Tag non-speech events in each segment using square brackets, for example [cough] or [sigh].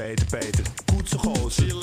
Peter, Peter, gozer.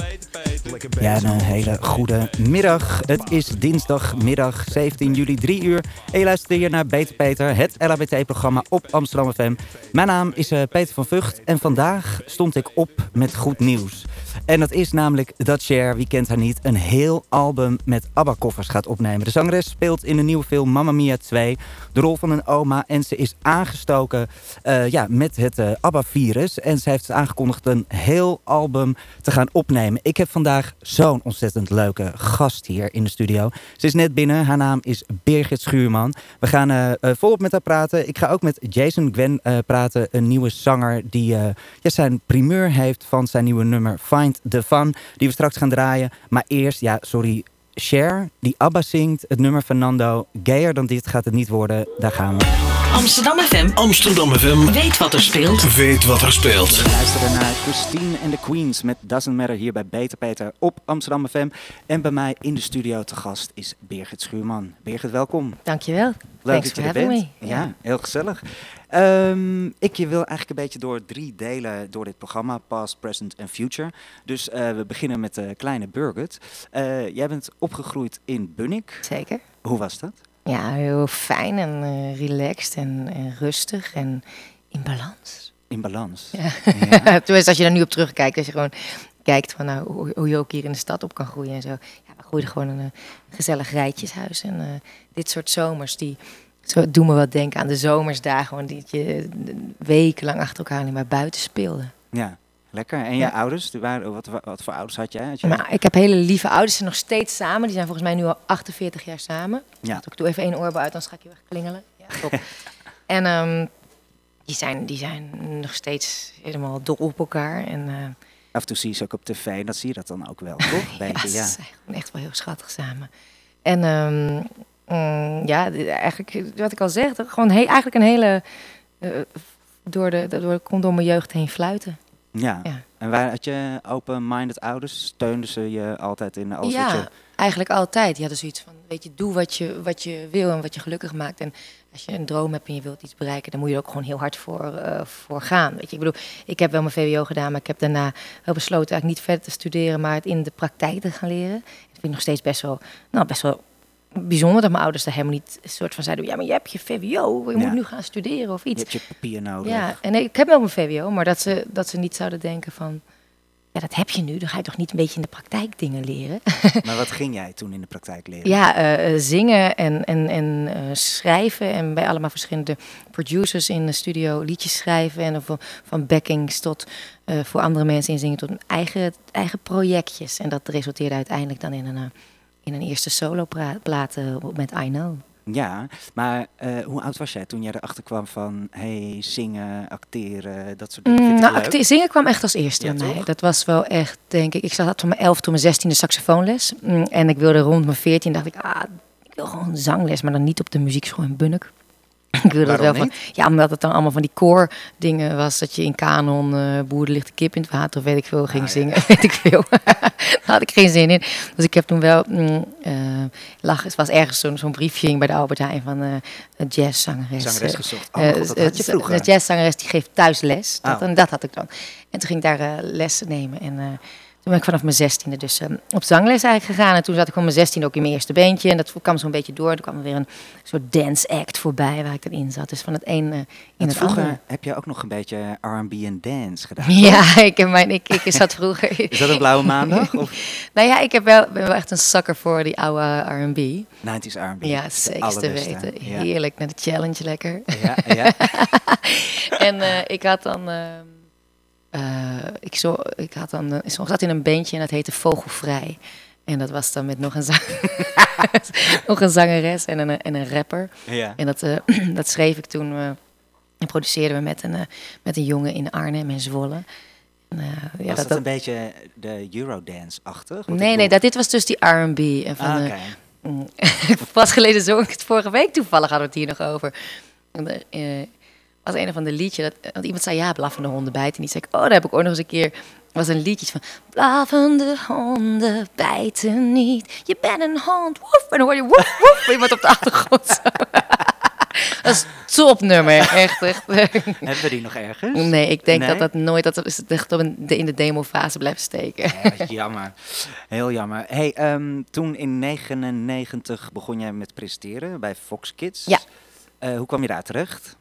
Ja, een hele goede middag. Het is dinsdagmiddag 17 juli, 3 uur. En je luistert hier naar Beter Peter, het LHBT-programma op Amsterdam FM. Mijn naam is eh, Peter van Vught en vandaag stond ik op met goed nieuws. En dat is namelijk dat Cher, wie kent haar niet, een heel album met ABBA-koffers gaat opnemen. De zangeres speelt in de nieuwe film Mamma Mia 2 de rol van een oma. En ze is aangestoken eh, ja, met het eh, ABBA-virus. En ze heeft aangekondigd een heel album te gaan opnemen. Ik heb vandaag zo'n ontzettend leuke gast hier in de studio. Ze is net binnen. Haar naam is Birgit Schuurman. We gaan eh, volop met haar praten. Ik ga ook met Jason Gwen praten. Een nieuwe zanger die ja, zijn primeur heeft van zijn nieuwe nummer Find the Fun. Die we straks gaan draaien. Maar eerst, ja, sorry... Cher, die ABBA zingt, het nummer van Nando. Gayer dan dit gaat het niet worden. Daar gaan we. Amsterdam FM Amsterdam FM weet wat er speelt. weet wat er speelt. We luisteren naar Christine and the Queens met Doesn't Matter hier bij Beter Peter op Amsterdam FM. En bij mij in de studio te gast is Birgit Schuurman. Birgit, welkom. Dankjewel. Leuk Thanks dat je for er having bent. me. Ja, heel gezellig. Ehm, ik wil eigenlijk een beetje door drie delen door dit programma, past, present en future. Dus eh, we beginnen met de kleine Birgit. Eh, jij bent opgegroeid in Bunnik. Zeker. Hoe was dat? Ja, heel fijn en eh, relaxed en, en rustig en in balans. In balans. Ja. Ja. [laughs] Tenminste, als je daar nu op terugkijkt, als je gewoon kijkt van nou, hoe, hoe je ook hier in de stad op kan groeien en zo. Ja, we groeiden gewoon een gezellig rijtjeshuis. En dit soort zomers, die zo doen me wat denken aan de zomersdagen, want dat je wekenlang achter elkaar alleen maar buiten speelde. ja, lekker. En je Ja. ouders, die waren, wat, wat voor ouders had jij? Had jij? Maar ik heb hele lieve ouders, ze zijn nog steeds samen. Die zijn volgens mij nu al 48 jaar samen. Ja. Ik doe even één oorbel uit, dan ga ik je wegklingelen. Ja, top. [laughs] en ehm, die, zijn, die zijn nog steeds helemaal dol op elkaar. En eh, Af en toe zie je ze ook op tv en dat zie je dat dan ook wel, toch? [laughs] ja, ze zijn echt wel heel schattig samen. En ehm, mm, ja, eigenlijk wat ik al zeg, gewoon he- eigenlijk een hele... eh, door de, door, ik kon door mijn jeugd heen fluiten. Ja. Ja. En waar had je open-minded ouders? Steunden ze je altijd in alles ja, wat je... eigenlijk altijd. Die hadden zoiets van, weet je, doe wat je, wat je wil en wat je gelukkig maakt. En als je een droom hebt en je wilt iets bereiken, dan moet je er ook gewoon heel hard voor, eh, voor gaan. Weet je, ik bedoel, ik heb wel mijn VWO gedaan, maar ik heb daarna wel besloten eigenlijk niet verder te studeren, maar het in de praktijk te gaan leren. Dat vind ik nog steeds best wel, nou, best wel bijzonder dat mijn ouders daar helemaal niet een soort van zeiden, ja, maar je hebt je VWO, je Ja. moet nu gaan studeren of Je iets. hebt je papier nodig. Ja, en ik heb wel mijn VWO, maar dat ze, dat ze niet zouden denken van, ja, dat heb je nu, dan ga je toch niet een beetje in de praktijk dingen leren. [laughs] Maar wat ging jij toen in de praktijk leren? Ja, eh, eh, zingen en, en, en eh, schrijven. En bij allemaal verschillende producers in de studio liedjes schrijven. En van, van backings tot voor andere mensen inzingen tot eigen, eigen projectjes. En dat resulteerde uiteindelijk dan in een, in een eerste solo-plaat met I Know. Ja, maar eh, hoe oud was jij toen jij erachter kwam van... hey, zingen, acteren, dat soort dingen? Mm, nou, acte- zingen kwam echt als eerste Ja, bij mij. Dat was wel echt, denk ik. Ik zat van mijn 11 tot mijn 16 saxofoonles. Mm, en ik wilde rond mijn 14, dacht ik, ah, ik wil gewoon zangles, maar dan niet op de muziekschool in Bunnik. [laughs] ik het wel van, ja, omdat het dan allemaal van die koor dingen was. Dat je in kanon, eh boer, er ligt de kip in het water, of weet ik veel, ging Ah, ja. zingen. [laughs] weet ik veel. [laughs] Daar had ik geen zin in. Dus ik heb toen wel, mm, eh, het was ergens zo'n zo'n briefje bij de Albert Heijn van een jazzzangeres. Zangeres gezocht. Oh, god, dat had je vroeger. Een jazzzangeres die geeft thuis les. Dat, Oh. en dat had ik dan. En toen ging ik daar lessen nemen. En toen ben ik vanaf mijn zestiende dus eh, op zangles eigenlijk gegaan. En toen zat ik van mijn zestiende ook in mijn eerste beentje. En dat kwam zo'n beetje door. Toen kwam er weer een soort dance act voorbij waar ik dan in zat. Dus van het een eh, in Want het vroeger andere. heb je ook nog een beetje R&B en dance gedaan. [laughs] Ja, ik, mijn, ik, ik zat vroeger... [laughs] Is dat een blauwe maandag? Of [laughs] nou ja, ik heb wel, ben wel echt een sucker voor die oude R&B. 90s R&B? Ja, zeker te weten. Heerlijk, naar de challenge lekker. Ja, ja. en eh, ik had dan. ehm, eh, ik, zo, ik had dan, eh, ik zat in een bandje en dat heette Vogelvrij. En dat was dan met nog een, [laughs] nog een zangeres en een, en een rapper. ja. En dat, eh, [clears throat] dat schreef ik toen eh, en produceerden we met een, eh, met een jongen in Arnhem en Zwolle. En, eh, ja, was dat, een beetje de Eurodance-achtig? Nee, nee, dat, dit was dus die R&B. En van, Ah, eh, oké. Mm. [laughs] Pas geleden zong ik het vorige week toevallig hadden we het hier nog over. Was een of ander liedje. Dat, want iemand zei ja, blaffende honden bijten. En die zei ik, oh, daar heb ik ooit nog eens een keer. was een liedje van blaffende honden bijten niet. Je bent een hond, woef. En dan hoor je woef, woef. [laughs] Iemand op de achtergrond. [laughs] Dat is topnummer, echt. echt. [laughs] Hebben we die nog ergens? Nee, ik denk Nee? dat dat nooit, dat is echt op een, in de demofase blijft steken. Ja, jammer. Heel jammer. Hey, ehm, toen in 99 begon jij met presenteren bij Fox Kids. Ja. Eh, hoe kwam je daar terecht?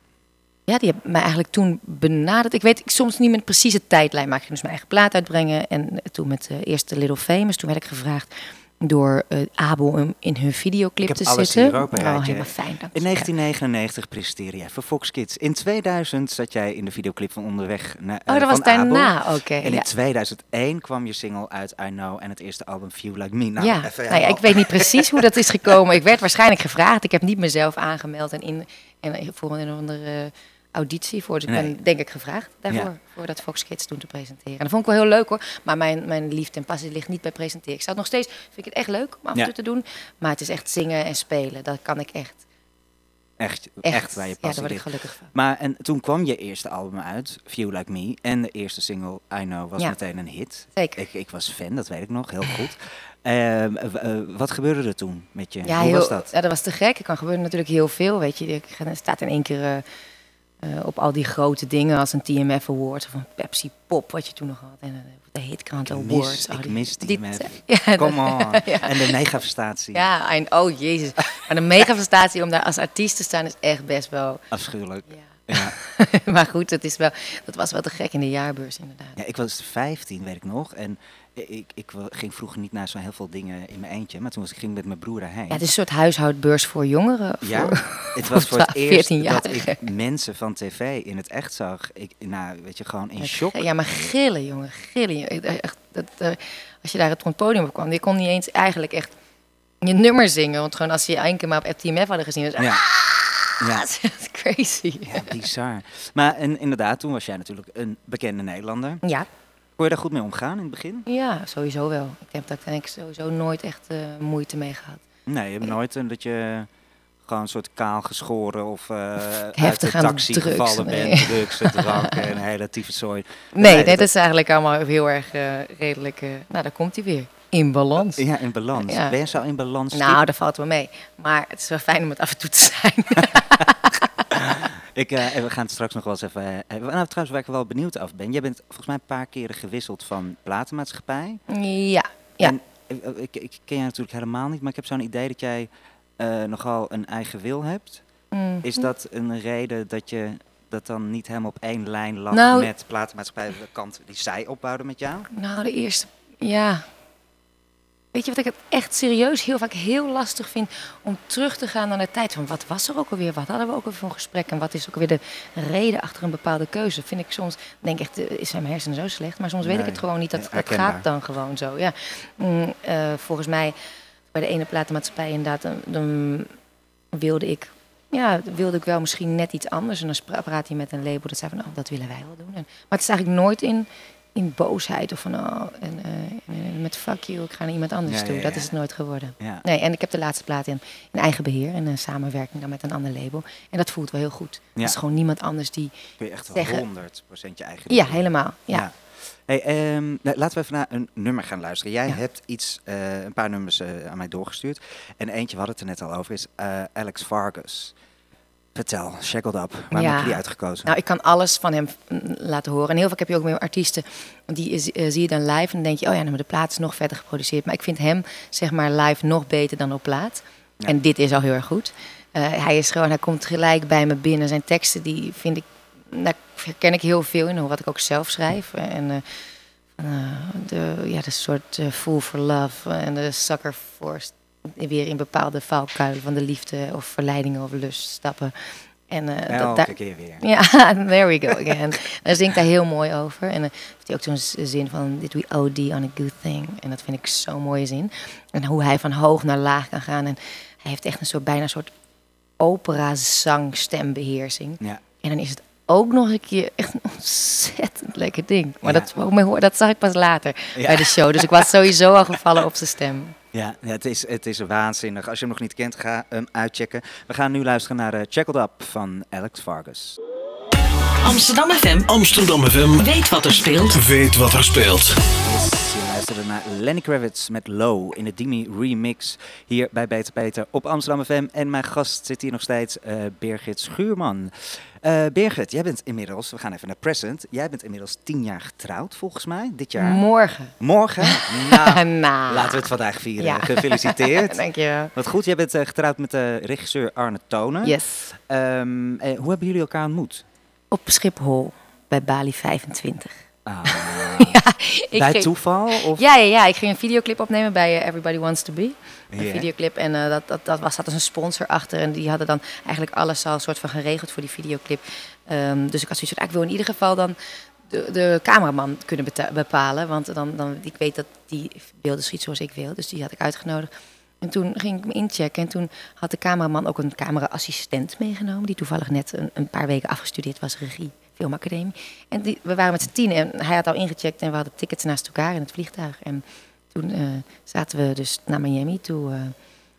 Ja, die hebben mij eigenlijk toen benaderd. Ik weet ik, soms niet de precieze tijdlijn, maar ik ging dus mijn eigen plaat uitbrengen. En eh, toen met de eerste Little Famous, toen werd ik gevraagd door eh Abel om in hun videoclip te zitten. hier ook bij oh, helemaal fijn, dank. In 1999 presenteerde jij voor Fox Kids. In 2000 zat jij in de videoclip van Onderweg naar Oh, eh, dat was daarna, oké. En in ja. 2001 kwam je single uit I Know en het eerste album Feel Like Me. Nou, ja, nou ja, ik weet niet precies hoe dat is gekomen. Ik werd waarschijnlijk gevraagd. Ik heb niet mezelf aangemeld en, in, en voor een of andere auditie voor. Dus ik ben denk ik gevraagd daarvoor, Ja. voor dat Fox Kids toen te presenteren. En dat vond ik wel heel leuk hoor. Maar mijn, mijn liefde en passie ligt niet bij presenteren. Ik zou het nog steeds, vind ik het echt leuk om af en Ja. toe te doen. Maar het is echt zingen en spelen. Dat kan ik echt. Echt, Echt, echt, waar je ja, passie daar word ik gelukkig van. Maar en toen kwam je eerste album uit, Feel Like Me. En de eerste single, I Know, was Ja. meteen een hit. Zeker. Ik, ik was fan, dat weet ik nog, heel goed. [laughs] Ehm, eh, wat gebeurde er toen met je? Ja, Hoe heel, was dat? Ja, dat was te gek. Er kan gebeuren natuurlijk heel veel. Weet je, ik ga- staat in één keer eh, op al die grote dingen als een TMF Award of een Pepsi Pop, wat je toen nog had. En eh, de Hitkrant Awards. Oh, ik die- mis die- TMF. [laughs] Ja, Come on. [laughs] ja. En de megafestatie. Ja, en, oh jezus. Maar de megaprestatie om daar als artiest te staan is echt best wel... Afschuwelijk. Ja. Ja. [laughs] maar goed, het is wel, dat was wel te gek in de jaarbeurs inderdaad. Ja, ik was 15, weet ik nog. En ik, ik wa- ging vroeger niet naar zo heel veel dingen in mijn eentje. Maar toen was ik ging met mijn broer daarheen. Ja, het is een soort huishoudbeurs voor jongeren. Ja, het [laughs] was voor het eerst 14 dat ik mensen van tv in het echt zag. Ik, nou, weet je, gewoon in shock. Ja, maar gillen, jongen, gillen. Echt, dat, eh, als je daar het het podium op kwam, je kon niet eens eigenlijk echt je nummer zingen. Want gewoon als je één keer maar op FTMF hadden gezien, was Ja. Ja. [laughs] dat is crazy. Ja, bizar. Maar en, inderdaad, toen was jij natuurlijk een bekende Nederlander. Ja, Kon je daar goed mee omgaan in het begin? ja, sowieso wel. Ik heb daar denk ik sowieso nooit echt eh, moeite mee gehad. Nee, je hebt nooit eh, dat je gewoon een soort kaal geschoren of eh uit de taxi drugs, gevallen nee. bent, drugs, drank en een [laughs] hele tyfuszooi. Nee, Nee, nee, dat- dat is eigenlijk allemaal heel erg eh, redelijk. nou, daar komt hij weer. In balans. Ja, in balans. Ja. Ben je zo in balans? Nou, dat valt wel mee. Maar het is wel fijn om het af en toe te zijn. [laughs] Ik, eh, we gaan het straks nog wel eens even. Nou, trouwens, waar ik wel benieuwd af ben. Jij bent volgens mij een paar keren gewisseld van platenmaatschappij. ja, ja. En, eh, ik, ik ken je natuurlijk helemaal niet, maar ik heb zo'n idee dat jij nogal een eigen wil hebt. Mm. Is dat een reden dat je dat dan niet helemaal op één lijn lag Nou- met platenmaatschappij de kant die zij opbouwden met jou? Nou, de eerste, ja. Weet je wat ik het echt serieus heel vaak heel lastig vind om terug te gaan naar de tijd van wat was er ook alweer, wat hadden we ook alweer voor een gesprek en wat is ook alweer de reden achter een bepaalde keuze. Vind ik soms, denk ik, echt, eh, is zijn mijn hersenen zo slecht, maar soms weet ik het gewoon niet. Dat, dat gaat dan gewoon zo. Ja. Mm, eh, volgens mij bij de ene platenmaatschappij inderdaad, dan, dan wilde ik. Ja, wilde ik wel misschien net iets anders. En dan praat hij met een label dat zei van, oh, dat willen wij wel doen. En, maar het is eigenlijk nooit in, in boosheid of van, oh, en, eh, en met fuck you, ik ga naar iemand anders Ja, toe. ja, Dat ja. is het nooit geworden. Ja. Nee, en ik heb de laatste plaat in, in eigen beheer en een samenwerking dan met een ander label. En dat voelt wel heel goed. Ja. Is gewoon niemand anders die... Kun je echt Zeggen- 100% je eigen Ja, helemaal. Ja. Hey, ehm, nou, laten we even naar een nummer gaan luisteren. Jij hebt iets, eh, een paar nummers eh, aan mij doorgestuurd. En eentje, we hadden het er net al over, is eh, Alex Vargas. Vertel, Shackled Up. Waarom Ja. heb je die uitgekozen? Nou, ik kan alles van hem laten horen. En heel vaak heb je ook meer artiesten, die is- eh, zie je dan live en dan denk je, oh ja, nou, de plaat is nog verder geproduceerd. Maar ik vind hem, zeg maar, live nog beter dan op plaat. Ja. En dit is al heel erg goed. Eh, hij is gewoon, hij komt gelijk bij me binnen. Zijn teksten, die vind ik, daar herken ik heel veel in, wat ik ook zelf schrijf. En eh, de, ja, de soort fool for love en de sucker for weer in bepaalde valkuilen van de liefde of verleidingen of lust stappen. En eh, dat- Elke daar, keer weer. ja, [laughs] there we go again. Daar zingt hij heel mooi over. En dan heeft hij ook zo'n zin van... Did we OD on a good thing? En dat vind ik zo'n mooie zin. En hoe hij van hoog naar laag kan gaan. En hij heeft echt een soort, bijna een soort opera-zang-stembeheersing. Ja. En dan is het ook nog een keer echt een ontzettend lekker ding. Maar Ja. dat, dat zag ik pas later Ja. bij de show. Dus ik was sowieso al gevallen op zijn stem. Ja, het, is, het is waanzinnig. Als je hem nog niet kent, ga hem uitchecken. We gaan nu luisteren naar eh Shackled Up van Alex Vargas. Amsterdam FM Amsterdam FM weet wat er speelt. weet wat er speelt. Yes, je luistert luisterde naar Lenny Kravitz met Low in de Dimi remix hier bij Beter Peter op Amsterdam FM. En mijn gast zit hier nog steeds, eh, Birgit Schuurman. Eh Birgit, jij bent inmiddels, we gaan even naar present, jij bent inmiddels tien jaar getrouwd volgens mij, dit jaar. Morgen. Morgen? [laughs] nou, laten we het vandaag vieren. Ja. Gefeliciteerd. [laughs] Dankjewel. Wat goed, jij bent eh, getrouwd met de regisseur Arne Tonen. Yes. Ehm, eh, hoe hebben jullie elkaar ontmoet? Op Schiphol bij Bali 25. Ah, [laughs] Ik bij ging- toeval? Of? Ja, ja, ja, ik ging een videoclip opnemen bij eh, Everybody Wants to Be. Een Ja. videoclip. En eh, dat, dat, dat was, zat dus een sponsor achter. En die hadden dan eigenlijk alles al soort van geregeld voor die videoclip. Ehm, dus ik had zoiets van, ah, ik wil in ieder geval dan de, de cameraman kunnen bepalen. Want dan, dan, ik weet dat die beelden schiet zoals ik wil. Dus die had ik uitgenodigd. En toen ging ik me inchecken. En toen had de cameraman ook een cameraassistent meegenomen. Die toevallig net een, een paar weken afgestudeerd was, regie, filmacademie. En die, we waren met z'n tien en hij had al ingecheckt. En we hadden tickets naast elkaar in het vliegtuig. En toen eh, zaten we dus naar Miami toe.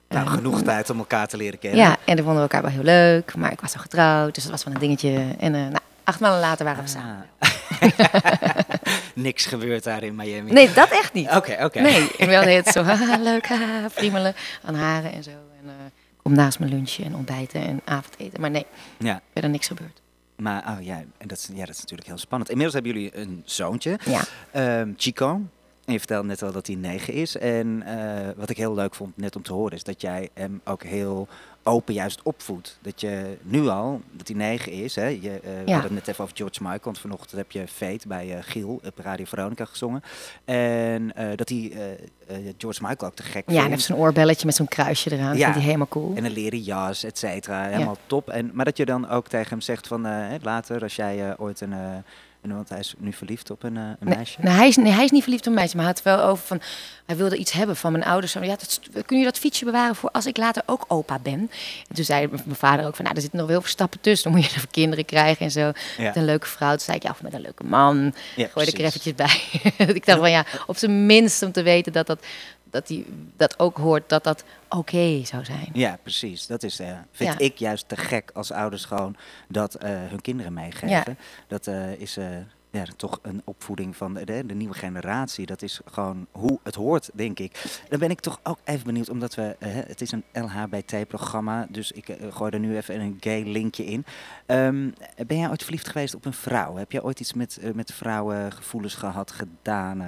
Nou, eh, genoeg tijd om elkaar te leren kennen. Ja, en dan vonden we elkaar wel heel leuk. Maar ik was al getrouwd, dus dat was wel een dingetje. En nou, acht maanden later waren we samen. [laughs] [laughs] Ah. Niks gebeurt daar in Miami. Nee, dat echt niet. Oké, oké. Nee, ik wilde het zo [laughs] leuk, haha, friemelen aan haren en zo. En eh, kom naast mijn lunchen en ontbijten en avondeten. Maar nee, Ja, verder niks gebeurd. maar oh, ja, en dat, is, ja, dat is natuurlijk heel spannend. Inmiddels hebben jullie een zoontje, Ja, ehm, Chico. En je vertelde net al dat hij negen is. En eh, wat ik heel leuk vond net om te horen is dat jij hem ook heel open juist opvoedt. Dat je nu al, dat hij negen is, hè, je, eh, we hadden het net even over George Michael, want vanochtend heb je Fate bij eh, Giel op Radio Veronica gezongen. En dat hij George Michael ook te gek ja en hij heeft zo'n oorbelletje met zo'n kruisje eraan. Ja. Vindt hij helemaal cool. En een leren jas, et cetera. Helemaal top. En, maar dat je dan ook tegen hem zegt van later, als jij ooit een, een. Want hij is nu verliefd op een, eh, een meisje. nee, hij is, nee, hij is niet verliefd op een meisje, maar hij had het wel over van... Hij wilde iets hebben van mijn ouders. Ja, dat, kun je dat fietsje bewaren voor als ik later ook opa ben? En toen zei mijn vader ook van, nou, er zitten nog wel veel stappen tussen. Dan moet je er kinderen krijgen en zo. Ja. Met een leuke vrouw. Toen zei ik, ja, of met een leuke man. Ja, Gooi er eventjes bij. [laughs] ik dacht van, ja, op zijn minst om te weten dat dat... Dat hij dat ook hoort dat dat oké zou zijn. Ja, precies. Dat is, eh, vind Ja. ik juist te gek als ouders gewoon dat eh, hun kinderen meegeven. Dat eh, is ja, toch een opvoeding van de, de, nieuwe generatie. Dat is gewoon hoe het hoort, denk ik. Dan ben ik toch ook even benieuwd, omdat we, eh, het is een LHBT-programma, dus ik eh, gooi er nu even een gay linkje in. Ehm, ben jij ooit verliefd geweest op een vrouw? Heb jij ooit iets met, eh, met vrouwengevoelens gehad, gedaan?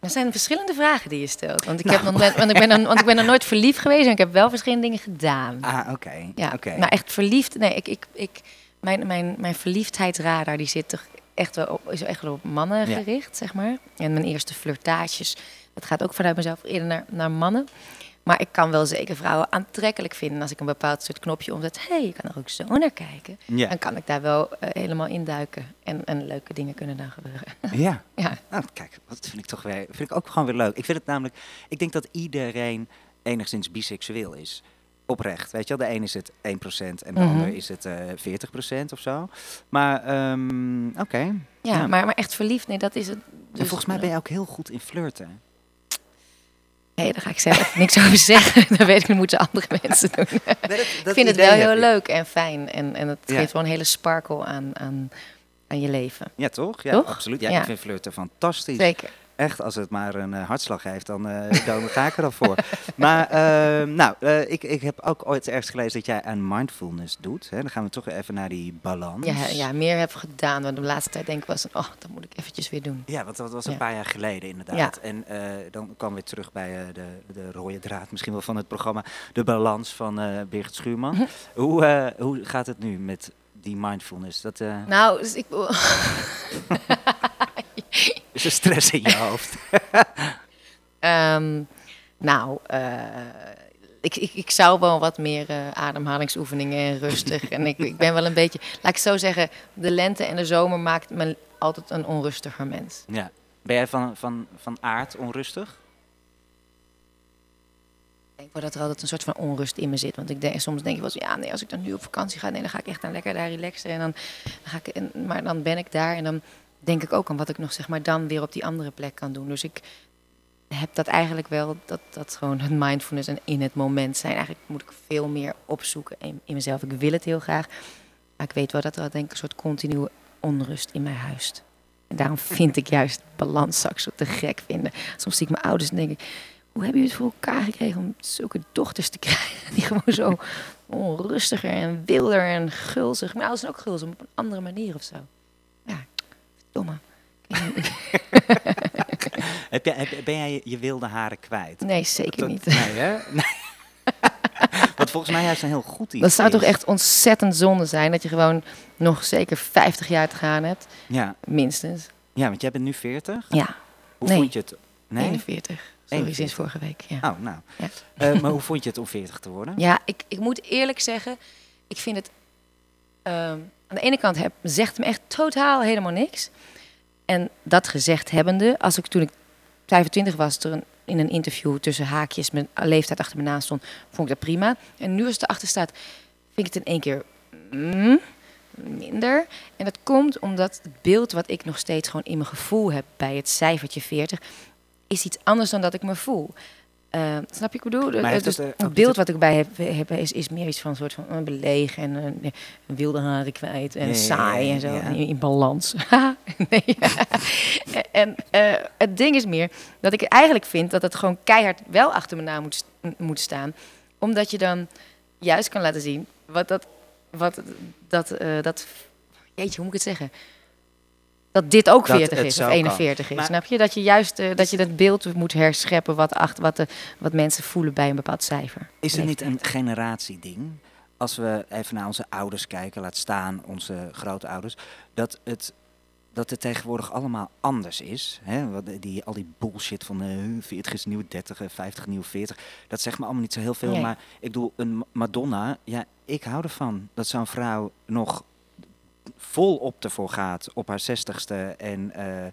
Er zijn verschillende vragen die je stelt. Want ik, Nou. heb nog, net- want ik, ben, nog- want ik ben nog nooit verliefd geweest en ik heb wel verschillende dingen gedaan. Ah, oké. Ja, oké. maar echt verliefd. Nee, ik, ik, ik, mijn, mijn, mijn verliefdheidsradar die zit toch echt wel is echt wel op mannen gericht, zeg maar. En mijn eerste flirtages, dat gaat ook vanuit mezelf eerder naar, naar mannen. Maar ik kan wel zeker vrouwen aantrekkelijk vinden als ik een bepaald soort knopje omzet. Hé, hey, je kan er ook zo naar kijken. Ja. Dan kan ik daar wel eh, helemaal induiken. En, en leuke dingen kunnen dan gebeuren. [laughs] Ja. ja. Nou, kijk, dat vind ik toch weer, vind ik ook gewoon weer leuk. Ik vind het namelijk, ik denk dat iedereen enigszins biseksueel is. Oprecht, weet je wel. De een is het 1% en de Mhm. ander is het eh 40% of zo. Maar, ehm, oké. Ja, Ja. Maar, maar echt verliefd, nee, dat is het. En Dus, volgens mij ben je ook heel goed in flirten. Nee, daar ga ik zelf niks over zeggen. [laughs] Dat weet ik, dat moeten andere mensen doen. [laughs] ik vind het wel heel leuk en fijn. En, en het Ja. geeft wel een hele sparkle aan, aan, aan je leven. Ja, toch? Ja, Toch? absoluut. Ja, Ja. ik vind flirten fantastisch. Zeker. Echt, als het maar een eh, hartslag heeft, dan, eh, dan ga ik er al voor. [laughs] Maar, ehm, nou, eh, ik, ik heb ook ooit ergens gelezen dat jij aan mindfulness doet. Hè? Dan gaan we toch even naar die balans. Ja, ja, meer heb gedaan. Want de laatste tijd denk ik was, oh, dat moet ik eventjes weer doen. Ja, want dat was een Ja. paar jaar geleden inderdaad. En eh, dan kwam weer terug bij de, de rode draad misschien wel van het programma. De balans van eh Birgit Schuurman. [laughs] Hoe, hoe gaat het nu met die mindfulness? Dat Nou, dus ik... [laughs] [laughs] is er stress in je [laughs] hoofd. Ehm, nou, eh, ik, ik, ik zou wel wat meer eh, ademhalingsoefeningen en rustig. en ik, ik ben wel een beetje, laat ik zo zeggen, de lente en de zomer maakt me altijd een onrustiger mens. ja. Ben jij van, van, van aard onrustig? Ik denk wel dat er altijd een soort van onrust in me zit. Want ik denk, soms denk je wel eens, ja, nee, als ik dan nu op vakantie ga, nee, dan ga ik echt dan lekker daar relaxen. En dan, dan ga ik, en, maar dan ben ik daar en dan denk ik ook aan wat ik nog, zeg maar, dan weer op die andere plek kan doen. Dus ik heb dat eigenlijk wel, dat, dat gewoon het mindfulness en in het moment zijn. Eigenlijk moet ik veel meer opzoeken in, mezelf. Ik wil het heel graag. Maar ik weet wel dat er, denk een soort continue onrust in mij huist. En daarom vind ik juist balans zo te gek vinden. Soms zie ik mijn ouders en denk ik, hoe hebben jullie het voor elkaar gekregen om zulke dochters te krijgen? [laughs] Die gewoon zo onrustiger en wilder en gulzig. Mijn ouders zijn ook gulzig, maar op een andere manier of zo. [laughs] Heb jij, heb, ben jij je- wilde haren kwijt? Nee, zeker Dat- niet. [laughs] Nee, hè? Nee. [laughs] Wat volgens mij juist een heel goed iets Dat zou toch echt ontzettend zonde zijn dat je gewoon nog zeker 50 jaar te gaan hebt, Ja, minstens. ja, want jij bent nu 40. Ja, Hoe Nee. vond je het? Nee? 41. Sorry, 41. sinds vorige week. Ja. Oh, nou. Ja. Eh, maar hoe vond je het om 40 te worden? Ja, ik, ik moet eerlijk zeggen, ik vind het... ehm, aan de ene kant heb, zegt me echt totaal helemaal niks. En dat gezegd hebbende, als ik toen ik 25 was, er in een interview tussen haakjes mijn leeftijd achter me naast stond, vond ik dat prima. En nu als het erachter staat, vind ik het in één keer mm, minder. En dat komt omdat het beeld wat ik nog steeds gewoon in mijn gevoel heb bij het cijfertje 40, is iets anders dan dat ik me voel. Eh, snap je wat ik bedoel? Maar Het- het, eh, niet beeld wat ik bij heb, heb is, is meer iets van een soort van een en een, een wilde haren kwijt en ja, saai en zo, ja. in, in balans. [laughs] nee. [laughs] en eh, het ding is meer dat ik eigenlijk vind dat het gewoon keihard wel achter me na moet, st- moet staan, omdat je dan juist kan laten zien wat dat, wat dat, eh, dat, jeetje, hoe moet ik het zeggen? Dat dit ook Dat 40 het is of kan. 41 is, Maar- snap je? Dat je juist eh, dat je dat beeld moet herscheppen wat, achter, wat, de, wat mensen voelen bij een bepaald cijfer. Is het niet een generatieding? Als we even naar onze ouders kijken, laat staan onze grootouders, dat het, dat het tegenwoordig allemaal anders is. Hè? Wat Die, al die bullshit van eh 40 is nieuw 30, eh, 50 nieuw 40. Dat zegt me allemaal niet zo heel veel. Nee. Maar ik bedoel, een Madonna, ja, ik hou ervan dat zo'n vrouw nog volop ervoor gaat op haar zestigste. En eh,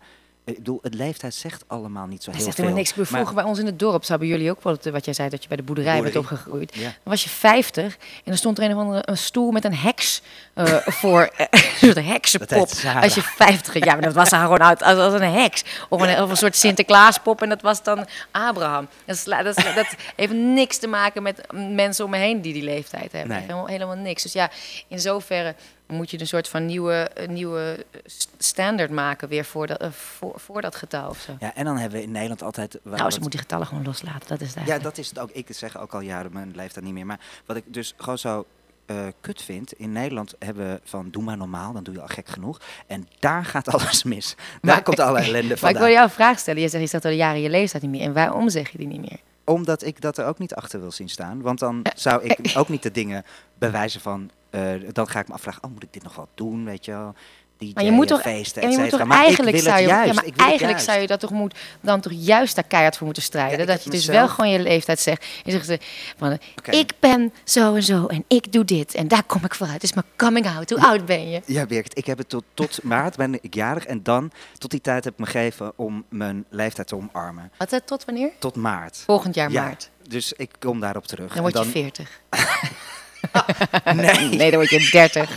ik bedoel, het leeftijd zegt allemaal niet zo Hij heel zegt veel. helemaal niks. Ik bedoel, Maar- Vroeger bij ons in het dorp, bij jullie ook wel, het, wat jij zei, dat je bij de boerderij bent opgegroeid. Ja. Dan was je 50 en dan stond er een of andere een stoel met een heks eh, voor. [laughs] een soort heksenpop. Als je 50, ja, maar dat was er gewoon uit als, als een heks. Of een, of een soort Sinterklaaspop en dat was dan Abraham. Dat, sla- dat, sla- dat heeft niks te maken met mensen om me heen die die leeftijd hebben. Nee. Helemaal, helemaal niks. Dus ja, in zoverre moet je een soort van nieuwe, nieuwe st- standaard maken weer voor dat, eh, voor, voor dat getal of zo. Ja, en dan hebben we in Nederland altijd... waar Nou, ze het- moet die getallen gewoon loslaten. Dat is het Ja, dat is het ook. Ik zeg ook al jaren mijn leeftijd niet meer. Maar wat ik dus gewoon zo eh, kut vind. In Nederland hebben we van doe maar normaal, dan doe je al gek genoeg. En daar gaat alles mis. [laughs] Daar Maar- komt alle ellende [laughs] Maar ik vandaan. wil jou een vraag stellen. Je zegt, je zegt al jaren je leeftijd niet meer. En waarom zeg je die niet meer? Omdat ik dat er ook niet achter wil zien staan. Want dan zou ik [laughs] ook niet de dingen bewijzen van... eh, dan ga ik me afvragen, oh, moet ik dit nog wel doen, weet je wel? DJ, Maar je moet toch, feesten, en je moet cetera. toch Maar ik eigenlijk wil zou het je, juist. ja, maar eigenlijk zou je dat toch moet, dan toch juist daar keihard voor moeten strijden. Ja, dat je dus mezelf- wel gewoon je leeftijd zegt. Je zegt ze van, ik ben zo en zo en ik doe dit en daar kom ik vooruit. Het is mijn coming out. Hoe oud ben je? Ja, Birgit, ik heb het tot, tot [laughs] maart ben ik jarig. En dan, tot die tijd heb ik me gegeven om mijn leeftijd te omarmen. Wat eh, tot wanneer? Tot maart. Volgend jaar Ja, maart. Dus ik kom daarop terug. Dan word je En 40. [laughs] [laughs] Nee, Nee, dan word je 30.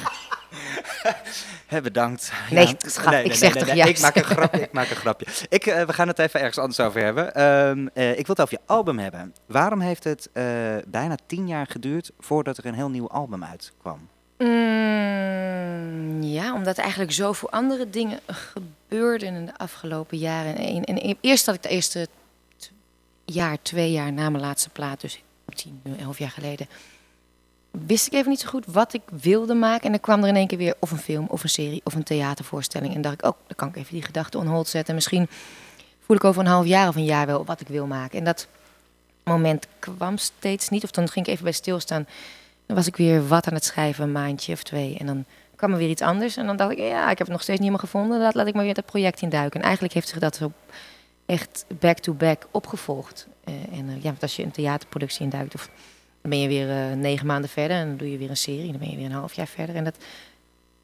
[laughs] hè, bedankt. Nee, schat, ik zeg toch Ik juist. maak een grapje. Ik maak een grapje. Ik, we gaan het even ergens anders over hebben. Ehm, eh, ik wil het over je album hebben. Waarom heeft het eh, bijna tien jaar geduurd voordat er een heel nieuw album uitkwam? Mm, ja, omdat eigenlijk zoveel andere dingen gebeurden in de afgelopen jaren. En, en, en eerst had ik de eerste jaar, twee jaar na mijn laatste plaat, dus tien, elf jaar geleden, wist ik even niet zo goed wat ik wilde maken. En dan kwam er in één keer weer of een film, of een serie, of een theatervoorstelling. En dacht ik, oh, dan kan ik even die gedachte on hold zetten. Misschien voel ik over een half jaar of een jaar wel wat ik wil maken. En dat moment kwam steeds niet. Of dan ging ik even bij stilstaan. Dan was ik weer wat aan het schrijven, een maandje of twee. En dan kwam er weer iets anders. En dan dacht ik, ja, ik heb het nog steeds niet helemaal gevonden. Laat, laat ik maar weer dat project induiken. En eigenlijk heeft zich dat zo echt back-to-back opgevolgd. Eh, en eh, ja, want als je een theaterproductie induikt, of, dan ben je weer eh, negen maanden verder. En dan doe je weer een serie. Dan ben je weer een half jaar verder. En dat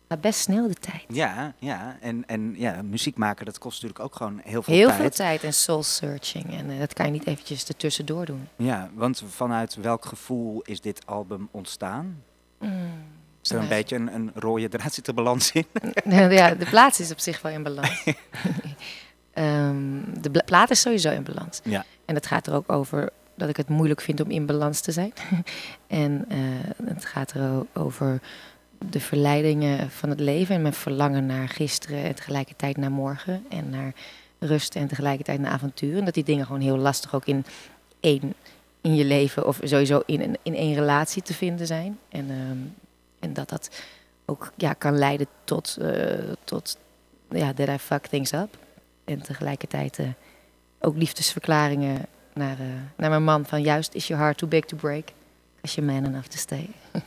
gaat best snel de tijd. Ja, ja. En, en ja, muziek maken, dat kost natuurlijk ook gewoon heel veel Heel tijd. veel tijd en soul searching. En eh, dat kan je niet eventjes ertussendoor doen. Ja, want vanuit welk gevoel is dit album ontstaan? Mm. Is er een beetje een, een rode draad zit er balans in? [laughs] ja, de plaats is op zich wel in balans. [laughs] [laughs] Ehm, de plaat is sowieso in balans. Ja. En het gaat er ook over dat ik het moeilijk vind om in balans te zijn. [laughs] en eh, het gaat er over de verleidingen van het leven en mijn verlangen naar gisteren en tegelijkertijd naar morgen en naar rust en tegelijkertijd naar avonturen. Dat die dingen gewoon heel lastig ook in één in je leven of sowieso in, een, in één relatie te vinden zijn. En, ehm, en dat dat ook ja, kan leiden tot, eh, tot ja, that I fuck things up. En tegelijkertijd eh, ook liefdesverklaringen naar, eh, naar mijn man van juist is your heart too big to break. Als je man enough to stay. [laughs]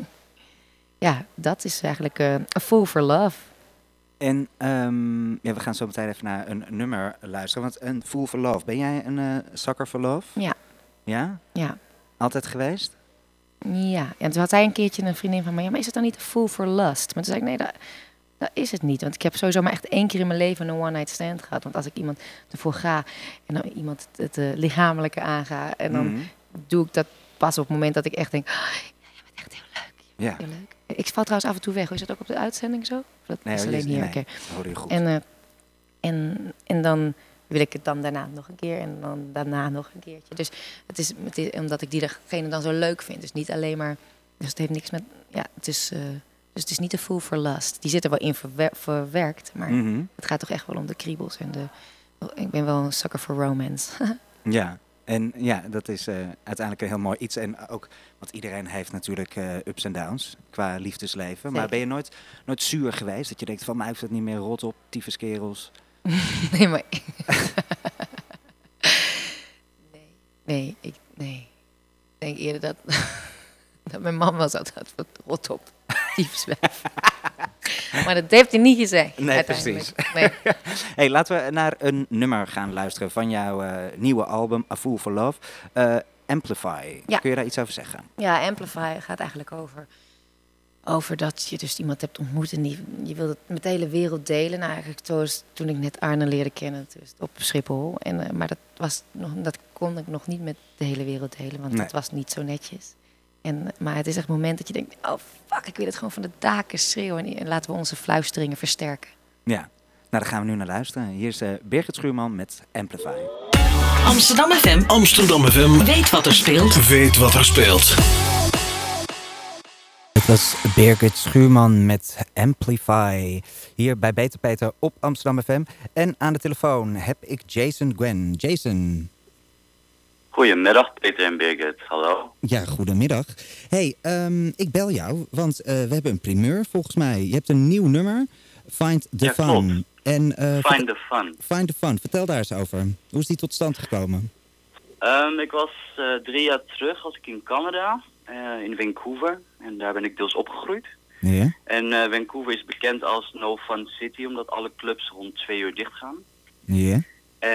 ja, dat is eigenlijk eh, een fool for love. En ehm, ja, we gaan zo meteen even naar een nummer luisteren. Want een Fool for Love. Ben jij een uh, sucker for love? Ja. Ja? Ja. Altijd geweest? Ja. En toen had hij een keertje een vriendin van mij. Ja, maar is het dan niet een fool for lust? Maar toen zei ik, nee, dat, dat is het niet. Want ik heb sowieso maar echt één keer in mijn leven een one-night stand gehad. Want als ik iemand ervoor ga en dan iemand het, het uh, lichamelijke aanga... en dan Mhm. doe ik dat pas op het moment dat ik echt denk... Oh, jij bent echt heel leuk. Ja. Heel leuk. Ik val trouwens af en toe weg. Is dat ook op de uitzending zo? Of Dat Nee, is alleen hier. nee, dat hoorde je goed. En, eh, en, en dan wil ik het dan daarna nog een keer en dan daarna nog een keertje. Dus het is, het is omdat ik diegene dan zo leuk vind. Dus niet alleen maar. Dus het heeft niks met. Ja, het is. eh, dus het is niet de fool for lust. Die zit er wel in verwer- verwerkt. Maar Mhm. het gaat toch echt wel om de kriebels en de. Ik ben wel een sucker for romance. [laughs] Ja, en ja, dat is eh, uiteindelijk een heel mooi iets. En ook, want iedereen heeft natuurlijk eh, ups en downs qua liefdesleven. Maar ben je nooit, nooit zuur geweest? Dat je denkt van mij hoeft het niet meer rot op, tyfuskerels. [laughs] nee, maar. nee, [laughs] nee, ik. Nee. Ik denk eerder dat. dat mijn man was altijd wat rot op. [laughs] Maar dat heeft hij niet gezegd. Nee, precies. Nee. [laughs] hey, laten we naar een nummer gaan luisteren van jouw eh, nieuwe album, A Fool for Love. Eh, Amplify. Ja. Kun je daar iets over zeggen? Ja, Amplify gaat eigenlijk over, over dat je dus iemand hebt ontmoet en die, je wil het met de hele wereld delen. Nou, eigenlijk zoals toen ik net Arne leerde kennen dus op Schiphol. En, eh, maar dat, was nog, dat kon ik nog niet met de hele wereld delen, want Nee. dat was niet zo netjes. En, maar het is echt het moment dat je denkt, oh fuck, ik wil het gewoon van de daken schreeuwen. En, en laten we onze fluisteringen versterken. Ja. Nou, daar gaan we nu naar luisteren. Hier is eh, Birgit Schuurman met Amplify. Amsterdam FM Amsterdam FM. weet wat er speelt. Weet wat er speelt. Het was Birgit Schuurman met Amplify. Hier bij Beter Peter op Amsterdam FM. En aan de telefoon heb ik Jason Gwen. Jason. Goedemiddag, Peter en Birgit. Hallo. Ja, goedemiddag. hey, ehm, ik bel jou, want eh, we hebben een primeur volgens mij. Je hebt een nieuw nummer, Find the Ja, Fun. klopt. En, eh, Find the fun. Find the Fun, vertel daar eens over. Hoe is die tot stand gekomen? Ehm, ik was eh, drie jaar terug was ik in Canada, in Vancouver. En daar ben ik deels opgegroeid. Ja? En Vancouver is bekend als No Fun City, omdat alle clubs rond twee uur dicht gaan. Ja?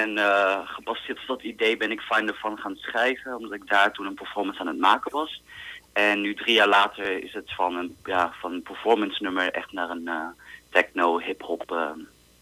En eh, gebaseerd op dat idee ben ik Find the Fun gaan schrijven, omdat ik daar toen een performance aan het maken was. En nu drie jaar later is het van een, ja, van een performance nummer echt naar een eh, techno, hip-hop,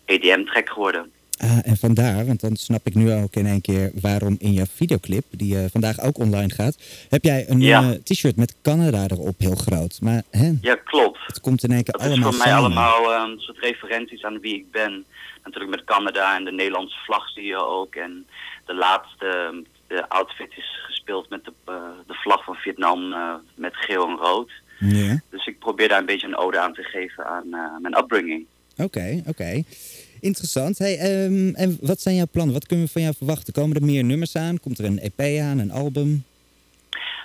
EDM track geworden. Ah, en vandaar, want dan snap ik nu ook in één keer waarom in jouw videoclip, die eh, vandaag ook online gaat, heb jij een Ja. eh, t-shirt met Canada erop heel groot. Maar hè, Ja, klopt. het komt in één keer Dat is allemaal voor mij samen. allemaal een soort referenties aan wie ik ben. Natuurlijk met Canada en de Nederlandse vlag zie je ook. En de laatste eh, de outfit is gespeeld met de, de vlag van Vietnam met geel en rood. Ja, Dus ik probeer daar een beetje een ode aan te geven aan mijn upbringing. oké, oké. Interessant. Hey, ehm, en wat zijn jouw plannen? Wat kunnen we van jou verwachten? Komen er meer nummers aan? Komt er een EP aan, een album?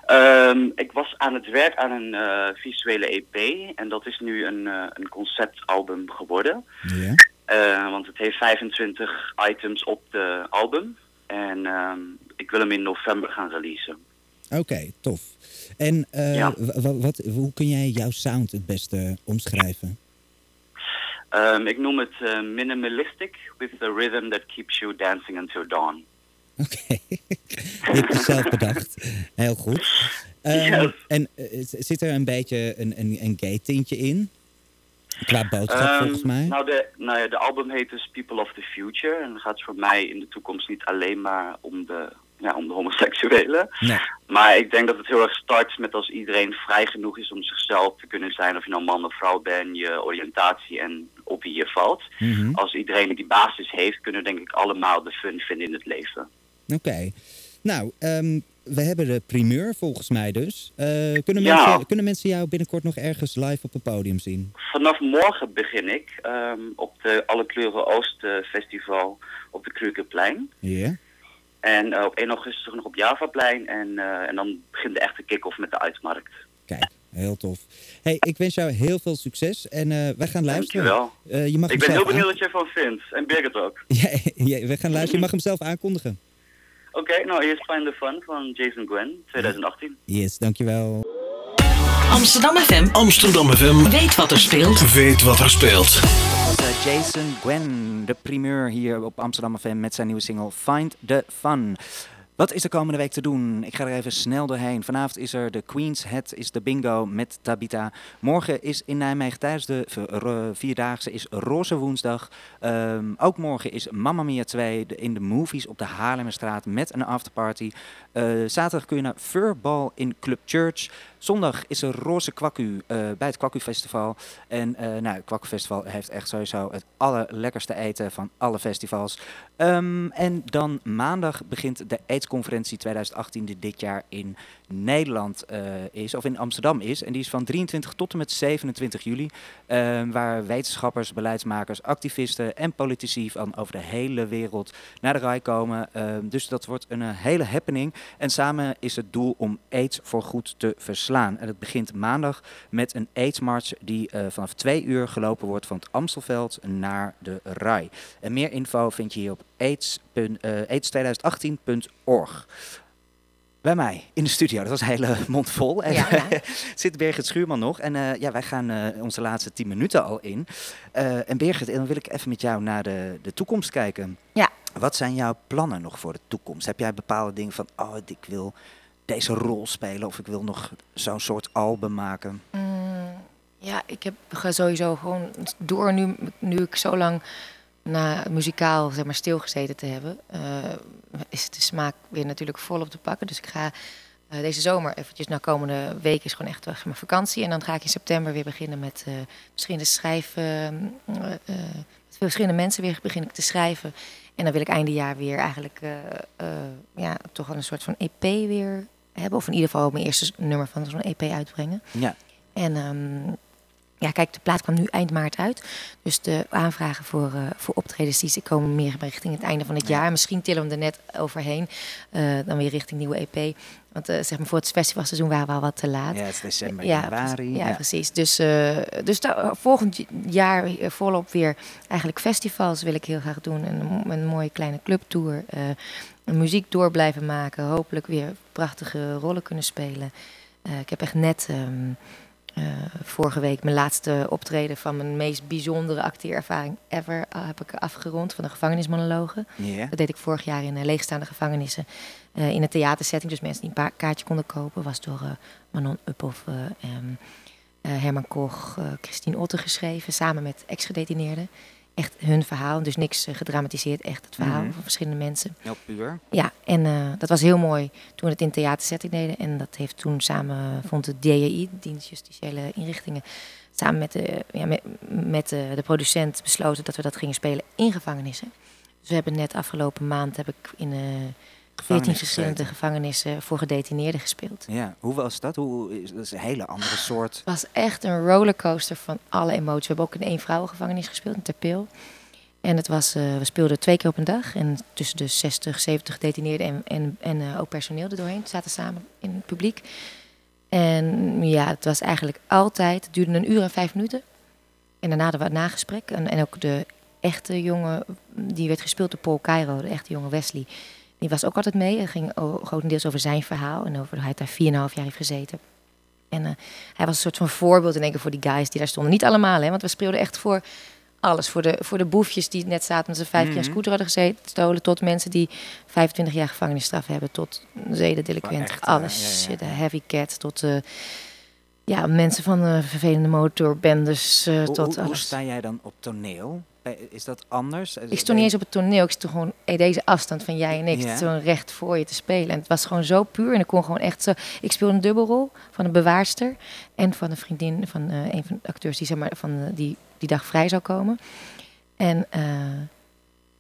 Ehm, ik was aan het werk aan een eh, visuele EP en dat is nu een, eh, een conceptalbum geworden. Ja. Eh, want het heeft 25 items op de album. En ehm, ik wil hem in november gaan releasen. Oké, tof. En Ja. wat, hoe kun jij jouw sound het beste omschrijven? Ehm, ik noem het eh, minimalistic with the rhythm that keeps you dancing until dawn. Oké, [laughs] het zelf bedacht. Heel goed. Ehm, Yes. En eh, zit er een beetje een, een, een gay tintje in? Qua boodschap Ehm, volgens mij. Nou, de, nou ja, de album heet dus People of the Future. En dan gaat het voor mij in de toekomst niet alleen maar om de, ja, om de homoseksuelen. Nee. Maar ik denk dat het heel erg start met als iedereen vrij genoeg is om zichzelf te kunnen zijn. Of je nou man of vrouw bent, je oriëntatie en op wie je valt. Mhm. Als iedereen die basis heeft, kunnen we denk ik allemaal de fun vinden in het leven. Oké. Nou, ehm, we hebben de primeur volgens mij dus. Eh, kunnen, Ja. mensen, kunnen mensen jou binnenkort nog ergens live op het podium zien? Vanaf morgen begin ik ehm, op de Alle Kleuren Oost eh, Festival op de Krukenplein. Ja. En eh, op 1 augustus nog op Javaplein. En, eh, en dan begint de echte kick-off met de uitmarkt. Kijk, heel tof. Hey, ik wens jou heel veel succes en eh, wij gaan luisteren. Dankjewel. Eh, je mag Ik ben heel benieuwd wat je ervan vindt. En Birgit ook. [laughs] Ja, ja, we gaan luisteren. Je mag hem zelf aankondigen. Oké, nou eerst Find the Fun van Jason Gwen, 2018. Yes, dankjewel. Amsterdam FM Amsterdam FM. weet wat er speelt. Weet wat er speelt. Eh, Jason Gwen, de primeur hier op Amsterdam FM met zijn nieuwe single Find the Fun. Wat is de komende week te doen? Ik ga er even snel doorheen. Vanavond is er de Queen's Head, is de bingo met Tabita. Morgen is in Nijmegen tijdens de Vierdaagse is Roze Woensdag. Ehm, ook morgen is Mamma Mia 2 de- in de movies op de Haarlemmerstraat met een afterparty. Eh, zaterdag kun je naar Furball in Club Church. Zondag is er Roze Kwakku eh, bij het Kwakku Festival. En eh nou, het Kwakku Festival heeft echt sowieso het allerlekkerste eten van alle festivals. Ehm, en dan maandag begint de AIDS-conferentie 2018 die dit jaar in Nederland is, of in Amsterdam is. En die is van 23 tot en met 27 juli. ehm, waar wetenschappers, beleidsmakers, activisten en politici van over de hele wereld naar de rij komen. Ehm, dus dat wordt een hele happening. En samen is het doel om AIDS voor goed te verslaan. En het begint maandag met een AIDS-march die eh, vanaf twee uur gelopen wordt van het Amstelveld naar de RAI. En meer info vind je hier op AIDS, eh, AIDS2018.org. Bij mij in de studio, dat was een hele [laughs] mond vol. En Ja, ja. [laughs] zit Birgit Schuurman nog. En eh, ja, wij gaan onze laatste tien minuten al in. En Birgit, dan wil ik even met jou naar de, de toekomst kijken. Ja. Wat zijn jouw plannen nog voor de toekomst? Heb jij bepaalde dingen van, oh, ik wil deze rol spelen of ik wil nog zo'n soort album maken? Mm, ja, ik heb ga sowieso gewoon door nu, nu ik zo lang na muzikaal zeg maar, stilgezeten te hebben, eh, is de smaak weer natuurlijk volop te pakken. Dus ik ga eh, deze zomer eventjes, na komende week is gewoon echt weg vakantie. En dan ga ik in september weer beginnen met eh eh, met veel verschillende mensen weer begin ik te schrijven. En dan wil ik einde jaar weer eigenlijk eh, eh, ja, toch wel een soort van EP weer hebben. Of in ieder geval mijn eerste nummer van zo'n EP uitbrengen. Ja, En ehm, ja, kijk, de plaat kwam nu eind maart uit. Dus de aanvragen voor, eh, voor optredens die komen meer richting het einde van het jaar. Misschien tillen we er net overheen. eh, dan weer richting nieuwe EP. Want eh, zeg maar voor het festivalseizoen waren we al wat te laat. ja het is december, Ja, januari. Ja, ja. precies. Dus, dus volgend jaar volop weer eigenlijk festivals wil ik heel graag doen. En een, een mooie kleine clubtour. een muziek door blijven maken. Hopelijk weer prachtige rollen kunnen spelen. Ik heb echt net ehm, eh, vorige week mijn laatste optreden van mijn meest bijzondere acteerervaring ever eh, heb ik afgerond van de gevangenismonologen. Dat deed ik vorig jaar in eh, leegstaande gevangenissen. eh, in een theatersetting. Dus mensen die een paar kaartje konden kopen. Was door eh, Manon Uphoff, eh, eh, Herman Koch, eh, Christine Otte geschreven. Samen met ex-gedetineerden. Echt hun verhaal. Dus niks eh, gedramatiseerd. Echt het verhaal Mhm. van verschillende mensen. Heel puur. Ja, en eh, dat was heel mooi toen we het in theatersetting deden. En dat heeft toen samen, vond de DJI, Dienst Justitiële Inrichtingen, samen met, de, ja, met, met de, de producent besloten dat we dat gingen spelen in gevangenissen. Dus we hebben net afgelopen maand heb ik in eh 14 Gevangenis verschillende gevangenissen voor gedetineerden gespeeld. Ja, hoe was dat? Hoe, is, dat is een hele andere soort. Het was echt een rollercoaster van alle emoties. We hebben ook in één vrouwengevangenis gespeeld, in Terpil. En het was, eh, we speelden twee keer op een dag. En tussen de 60, 70 gedetineerden en, en, en eh, ook personeel er doorheen. zaten samen in het publiek. En ja, het was eigenlijk altijd... Het duurde een uur en vijf minuten. En daarna hadden we een nagesprek. En, en ook de echte jongen, die werd gespeeld door Paul Cairo, de echte jonge Wesley. Die was ook altijd mee. Het ging grotendeels over zijn verhaal. En over hoe hij daar 4,5 jaar heeft gezeten. En eh, hij was een soort van voorbeeld in één keer voor die guys die daar stonden. Niet allemaal, hè, want we speelden echt voor alles. Voor de, voor de boefjes die net zaten met z'n vijf een Mhm. scooter hadden gezeten, stolen. Tot mensen die 25 jaar gevangenisstraf hebben. Tot zedendelinquent. Eh, alles. ja, ja. De heavy cat. Tot eh, ja, mensen van eh, vervelende motorbendes. eh, Hoe, tot hoe, hoe alles. sta jij dan op toneel? Bij- Is dat anders? Ik stond niet eens op het toneel. Ik stond gewoon in deze afstand van jij en ik. Ja. Zo recht voor je te spelen. En het was gewoon zo puur. En ik kon gewoon echt zo... Ik speelde een dubbelrol van een bewaarster. En van een vriendin van eh, een van de acteurs die, zeg maar, van, eh, die die dag vrij zou komen. En eh,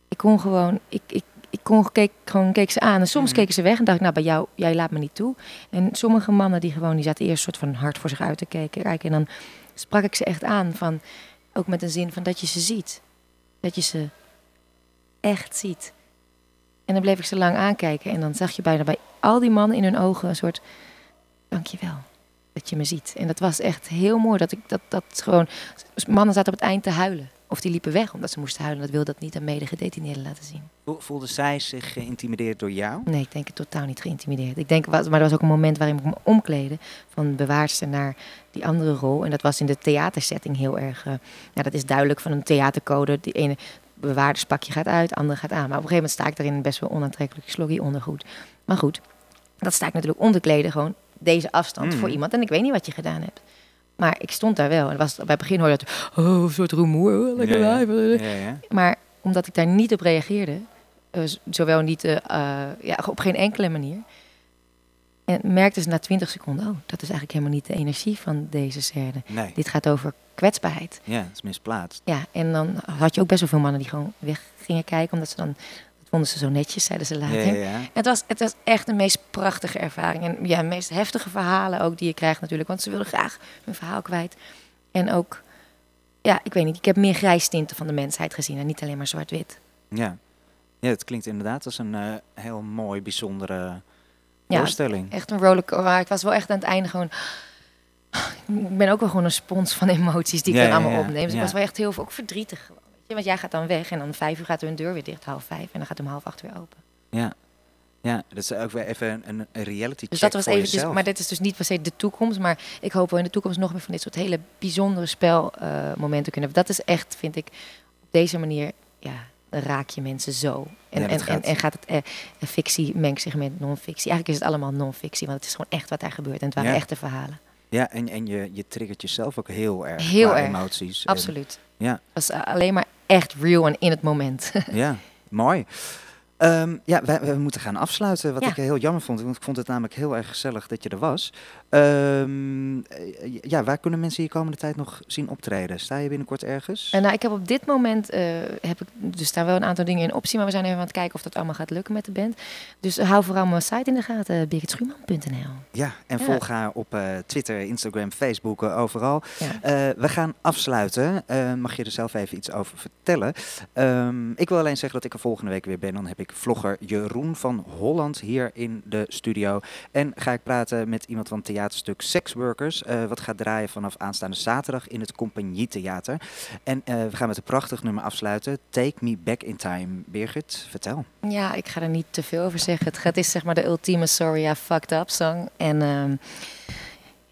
ik kon gewoon... Ik, ik, kon, keek, gewoon keek ze aan. En soms Mhm. keken ze weg en dacht ik, nou, bij jou, jij laat me niet toe. En sommige mannen die gewoon, die zaten eerst soort van hard voor zich uit te kijken. kijken. En dan sprak ik ze echt aan van, ook met een zin van dat je ze ziet. Dat je ze echt ziet. En dan bleef ik ze lang aankijken. En dan zag je bijna bij al die mannen in hun ogen een soort, dankjewel dat je me ziet. En dat was echt heel mooi. Dat ik dat, dat gewoon, mannen zaten op het eind te huilen. Of die liepen weg omdat ze moesten huilen. Dat wilde dat niet aan medegedetineerden laten zien. Vo- Voelde zij zich geïntimideerd door jou? Nee, ik denk het totaal niet geïntimideerd. Ik denk, maar er was ook een moment waarin ik me omkleedde van bewaarster naar die andere rol. En dat was in de theatersetting heel erg. eh, dat is duidelijk van een theatercode. Die ene bewaarderspakje gaat uit, de andere gaat aan. Maar op een gegeven moment sta ik erin best wel onaantrekkelijk sloggy ondergoed. Maar goed, dat sta ik natuurlijk onderkleden, gewoon deze afstand Mhm. voor iemand. En ik weet niet wat je gedaan hebt. Maar ik stond daar wel. En was, bij het begin hoorde dat, oh, een soort rumoer, oh, lekker Ja, ja. live. Ja, ja. Maar omdat ik daar niet op reageerde, eh, zowel niet eh, eh, ja, op geen enkele manier. En merkte ze na 20 seconden, oh, dat is eigenlijk helemaal niet de energie van deze scène. Nee, Dit gaat over kwetsbaarheid. ja, het is misplaatst. Ja, en dan had je ook best wel veel mannen die gewoon weg gingen kijken, omdat ze dan, vonden ze zo netjes, zeiden ze later. Ja, ja, ja. Het, was, het was echt de meest prachtige ervaring. En ja, de meest heftige verhalen ook die je krijgt natuurlijk. Want ze wilden graag hun verhaal kwijt. En ook, ja, ik weet niet. Ik heb meer grijstinten van de mensheid gezien. En niet alleen maar zwart-wit. Ja. ja, het klinkt inderdaad als een eh, heel mooi, bijzondere Ja, voorstelling. Echt een rollercoaster. Ik was wel echt aan het einde gewoon... Ik ben ook wel gewoon een spons van emoties die ik Ja, dan ja, allemaal ja. opneem. Dus Ja. ik was wel echt heel veel ook verdrietig. Gewoon, Want jij gaat dan weg en dan vijf uur gaat hun deur weer dicht, half vijf. En dan gaat hem half acht weer open. Ja. ja, dat is ook weer even een, een reality Dus check dat was voor even, dus, jezelf. maar dit is dus niet per se de toekomst. Maar ik hoop wel in de toekomst nog meer van dit soort hele bijzondere spelmomenten kunnen hebben. Dat is echt, vind ik, op deze manier, ja, raak je mensen zo. En, Ja, en, gaat- en, en gaat het, eh, eh, fictie mengt zich met non-fictie. Eigenlijk is het allemaal non-fictie, want het is gewoon echt wat daar gebeurt. En het waren Ja. echte verhalen. Ja, en, en je, je triggert jezelf ook heel erg Heel erg. emoties. En- Absoluut. ja, Het was eh, alleen maar echt real en in het moment. [laughs] ja, mooi. Ehm, ja, wij, we moeten gaan afsluiten. Wat Ja. ik heel jammer vond. Want ik vond het namelijk heel erg gezellig dat je er was. Ehm, eh, ja, waar kunnen mensen je komende tijd nog zien optreden? Sta je binnenkort ergens? En nou, ik heb op dit moment, eh, heb ik, er staan wel een aantal dingen in optie, maar we zijn even aan het kijken of dat allemaal gaat lukken met de band. Dus hou vooral mijn site in de gaten, birgitschuurman.nl. Ja, en Ja. volg haar op eh, Twitter, Instagram, Facebook, eh, overal. Ja. Eh, we gaan afsluiten. Eh, mag je er zelf even iets over vertellen? Ehm, ik wil alleen zeggen dat ik er volgende week weer ben. Dan heb ik vlogger Jeroen van Holland hier in de studio. En ga ik praten met iemand van het theaterstuk Sexworkers. eh, wat gaat draaien vanaf aanstaande zaterdag in het Compagnietheater. En eh, we gaan met een prachtig nummer afsluiten. Take Me Back in Time. Birgit, vertel. Ja, ik ga er niet te veel over zeggen. Het, het is zeg maar de ultieme Sorry I Fucked Up song. En ehm,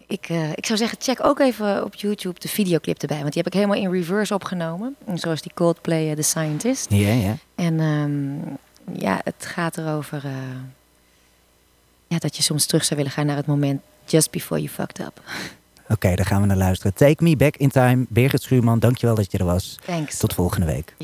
ik, eh, ik zou zeggen, check ook even op YouTube de videoclip erbij. Want die heb ik helemaal in reverse opgenomen. Zoals die Coldplay eh, The Scientist. Ja, ja. En ehm, ja, het gaat erover eh, ja, dat je soms terug zou willen gaan naar het moment just before you fucked up. [laughs] Oké, daar gaan we naar luisteren. Take Me Back in Time. Birgit Schuurman, dankjewel dat je er was. Thanks. Tot volgende week.